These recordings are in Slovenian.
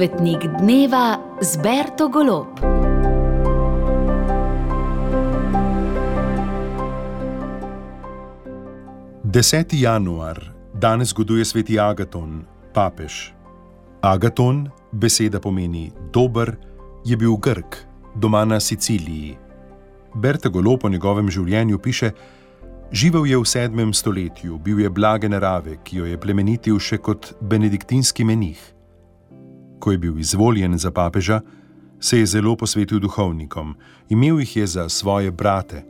Svetnik dneva z Berto Golob. Deseti januar, danes zgoduje sveti Agaton, papež. Agaton, beseda pomeni dober, je bil Grk, doma na Siciliji. Berta Golob o njegovem življenju piše: Živel je v sedmem stoletju, bil je blage narave, ki jo je plemenitil še kot benediktinski menih. Ko je bil izvoljen za papeža, se je zelo posvetil duhovnikom, imel jih je za svoje brate.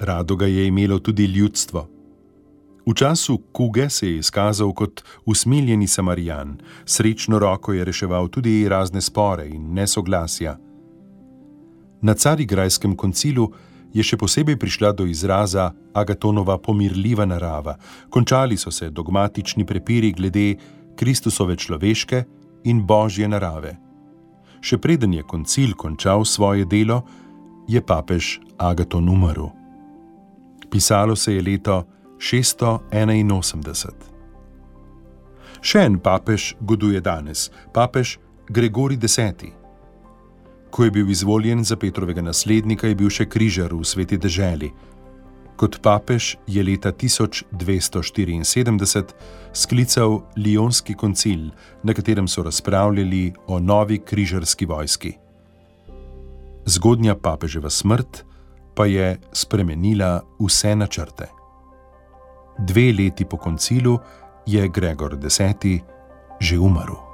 Rado ga je imelo tudi ljudstvo. V času kuge se je izkazal kot usmiljeni samarijan, srečno roko je reševal tudi razne spore in nesoglasja. Na Carigrajskem koncilu je še posebej prišla do izraza Agatonova pomirljiva narava. Končali so se dogmatični prepiri glede Kristusove človeške in božje narave. Še preden je koncil končal svoje delo, je papež Agaton umrl. Pisalo se je leto 681. Še en papež goduje danes, papež Gregori X. Ko je bil izvoljen za Petrovega naslednika, je bil še križar v sveti deželi. Kot papež je leta 1274 sklical Lionski koncil, na katerem so razpravljali o novi križarski vojski. Zgodnja papeževa smrt pa je spremenila vse načrte. Dve leti po koncilu je Gregor X. že umrl.